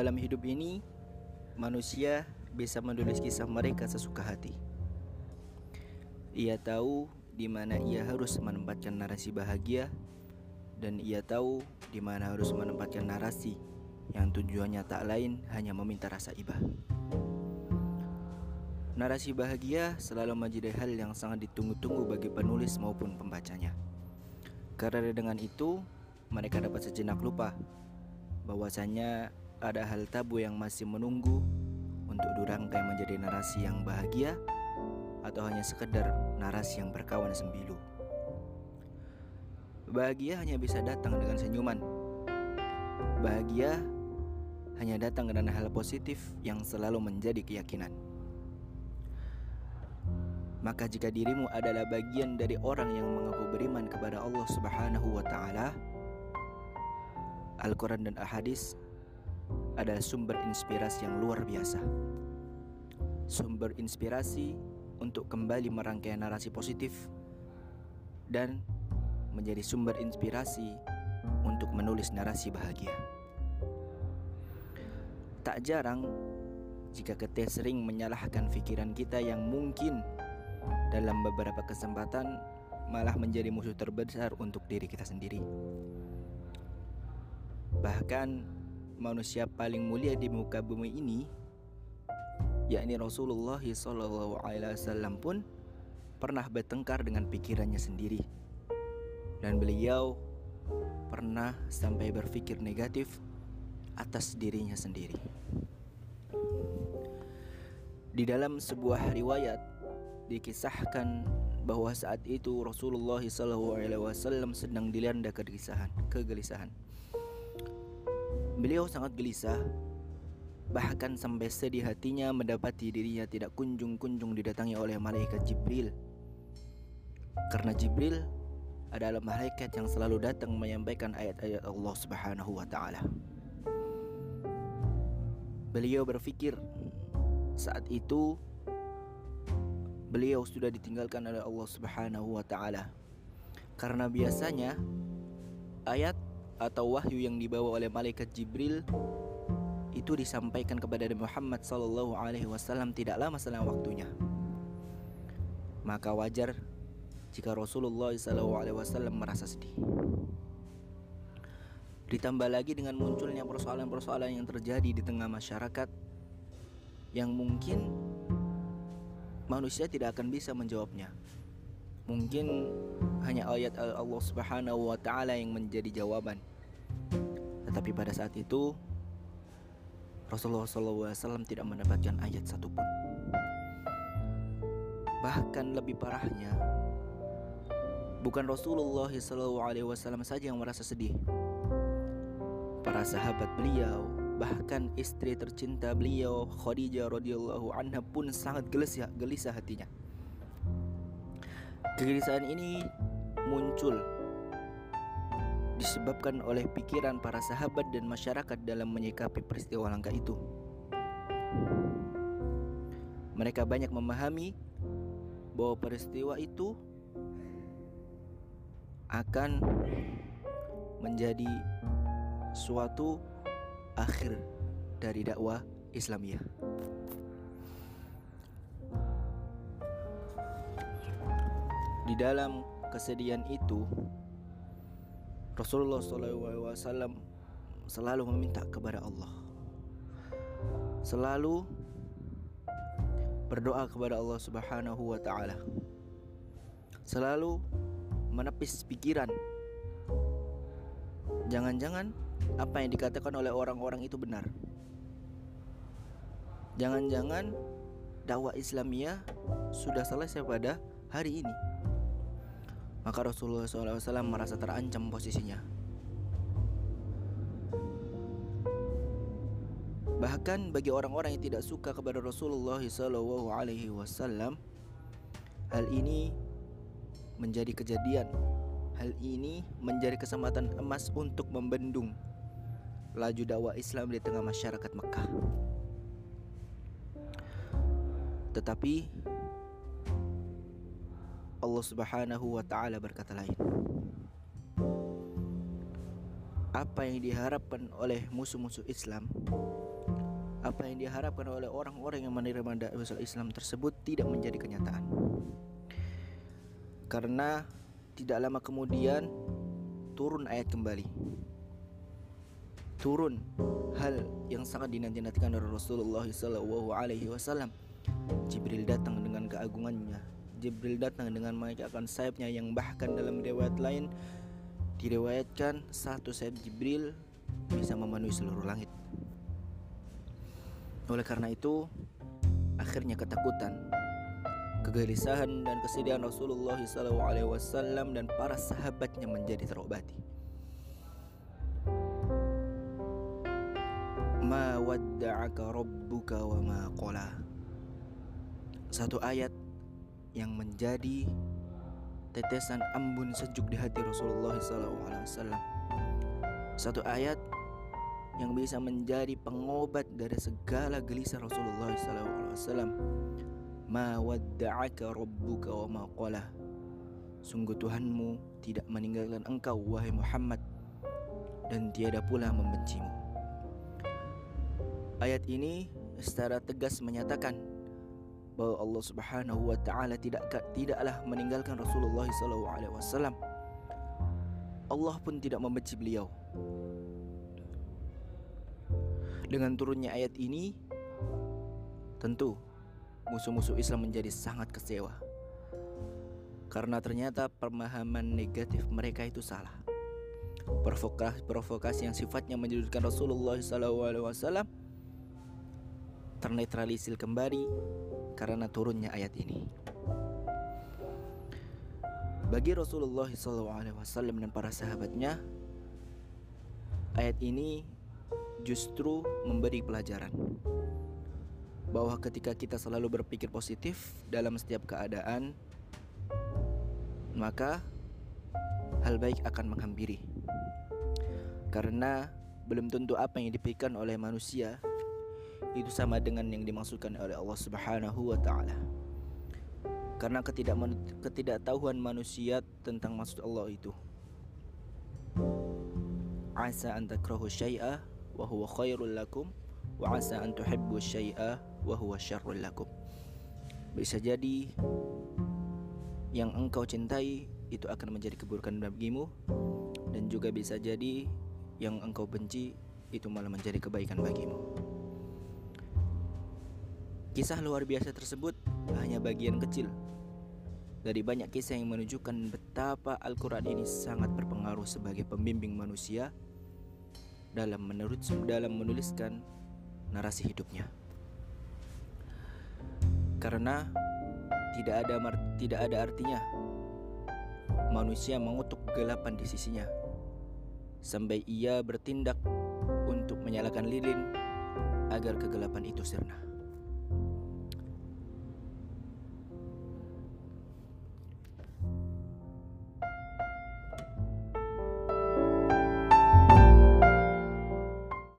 Dalam hidup ini, manusia bisa menulis kisah mereka sesuka hati. Ia tahu di mana ia harus menempatkan narasi bahagia dan ia tahu di mana harus menempatkan narasi yang tujuannya tak lain hanya meminta rasa iba. Narasi bahagia selalu menjadi hal yang sangat ditunggu-tunggu bagi penulis maupun pembacanya. Karena dengan itu, mereka dapat sejenak lupa bahwasanya ada hal tabu yang masih menunggu untuk dirangkai menjadi narasi yang bahagia atau hanya sekedar narasi yang berkawan sembilu. Bahagia hanya bisa datang dengan senyuman. Bahagia hanya datang dengan hal positif yang selalu menjadi keyakinan. Maka jika dirimu adalah bagian dari orang yang mengaku beriman kepada Allah Subhanahu wa taala, Al-Quran dan Ahadis adalah sumber inspirasi yang luar biasa. Sumber inspirasi untuk kembali merangkai narasi positif dan menjadi sumber inspirasi untuk menulis narasi bahagia. Tak jarang jika kita sering menyalahkan pikiran kita yang mungkin dalam beberapa kesempatan malah menjadi musuh terbesar untuk diri kita sendiri. Bahkan manusia paling mulia di muka bumi ini yakni Rasulullah SAW pun pernah bertengkar dengan pikirannya sendiri dan beliau pernah sampai berpikir negatif atas dirinya sendiri. Di dalam sebuah riwayat dikisahkan bahwa saat itu Rasulullah SAW sedang dilanda kegelisahan. kegelisahan. Beliau sangat gelisah, bahkan sampai sedih hatinya mendapati dirinya tidak kunjung-kunjung didatangi oleh malaikat Jibril. Karena Jibril adalah malaikat yang selalu datang menyampaikan ayat-ayat Allah Subhanahu wa taala. Beliau berpikir saat itu beliau sudah ditinggalkan oleh Allah Subhanahu wa taala. Karena biasanya ayat atau wahyu yang dibawa oleh malaikat Jibril itu disampaikan kepada Nabi Muhammad sallallahu alaihi wasallam tidak lama selang waktunya. Maka wajar jika Rasulullah sallallahu alaihi wasallam merasa sedih. Ditambah lagi dengan munculnya persoalan-persoalan yang terjadi di tengah masyarakat yang mungkin manusia tidak akan bisa menjawabnya. Mungkin hanya ayat Allah Subhanahu wa taala yang menjadi jawaban. Tetapi pada saat itu Rasulullah SAW tidak mendapatkan ayat satupun. Bahkan lebih parahnya, bukan Rasulullah SAW saja yang merasa sedih. Para sahabat beliau, Bahkan istri tercinta beliau Khadijah radhiyallahu anha pun sangat gelisah, gelisah hatinya. Kegelisahan ini muncul disebabkan oleh pikiran para sahabat dan masyarakat dalam menyikapi peristiwa langka itu. Mereka banyak memahami bahwa peristiwa itu akan menjadi suatu akhir dari dakwah Islamiyah. Di dalam kesedihan itu, Rasulullah SAW selalu meminta kepada Allah, selalu berdoa kepada Allah Subhanahu wa Ta'ala, selalu menepis pikiran. Jangan-jangan apa yang dikatakan oleh orang-orang itu benar. Jangan-jangan dakwah Islamiyah sudah selesai pada hari ini. Maka Rasulullah SAW merasa terancam posisinya. Bahkan bagi orang-orang yang tidak suka kepada Rasulullah SAW, hal ini menjadi kejadian. Hal ini menjadi kesempatan emas untuk membendung laju dakwah Islam di tengah masyarakat Mekah. Tetapi Allah Subhanahu wa taala berkata lain. Apa yang diharapkan oleh musuh-musuh Islam apa yang diharapkan oleh orang-orang yang menerima dakwah Islam tersebut tidak menjadi kenyataan. Karena tidak lama kemudian turun ayat kembali. Turun hal yang sangat dinanti-nantikan oleh Rasulullah SAW. Jibril datang dengan keagungannya. Jibril datang dengan mengajakkan sayapnya yang bahkan dalam riwayat lain diriwayatkan satu sayap Jibril bisa memenuhi seluruh langit. Oleh karena itu, akhirnya ketakutan, kegelisahan dan kesedihan Rasulullah SAW dan para sahabatnya menjadi terobati. Ma wadda'aka rabbuka wa ma qala. Satu ayat yang menjadi tetesan ambun sejuk di hati Rasulullah SAW. Satu ayat yang bisa menjadi pengobat dari segala gelisah Rasulullah SAW. Ma wadda'aka rabbuka wa ma. Sungguh Tuhanmu tidak meninggalkan engkau wahai Muhammad dan tiada pula membencimu. Ayat ini secara tegas menyatakan bahwa Allah Subhanahu wa taala tidak tidaklah meninggalkan Rasulullah SAW. Allah pun tidak membenci beliau. Dengan turunnya ayat ini, tentu musuh-musuh Islam menjadi sangat kecewa. Karena ternyata pemahaman negatif mereka itu salah. Provokasi, yang sifatnya menyudutkan Rasulullah SAW ternetralisir kembali karena turunnya ayat ini. Bagi Rasulullah SAW dan para sahabatnya, ayat ini justru memberi pelajaran bahwa ketika kita selalu berpikir positif dalam setiap keadaan, maka hal baik akan menghampiri. Karena belum tentu apa yang dipikirkan oleh manusia itu sama dengan yang dimaksudkan oleh Allah Subhanahu wa taala. Karena ketidaktahuan manusia tentang maksud Allah itu. Asa an takrahu syai'a wa huwa khairul lakum wa asa an tuhibbu syai'a wa huwa syarrul lakum. Bisa jadi yang engkau cintai itu akan menjadi keburukan bagimu dan juga bisa jadi yang engkau benci itu malah menjadi kebaikan bagimu. Kisah luar biasa tersebut hanya bagian kecil dari banyak kisah yang menunjukkan betapa Al-Quran ini sangat berpengaruh sebagai pembimbing manusia dalam menurut dalam menuliskan narasi hidupnya. Karena tidak ada tidak ada artinya manusia mengutuk kegelapan di sisinya sampai ia bertindak untuk menyalakan lilin agar kegelapan itu sirna.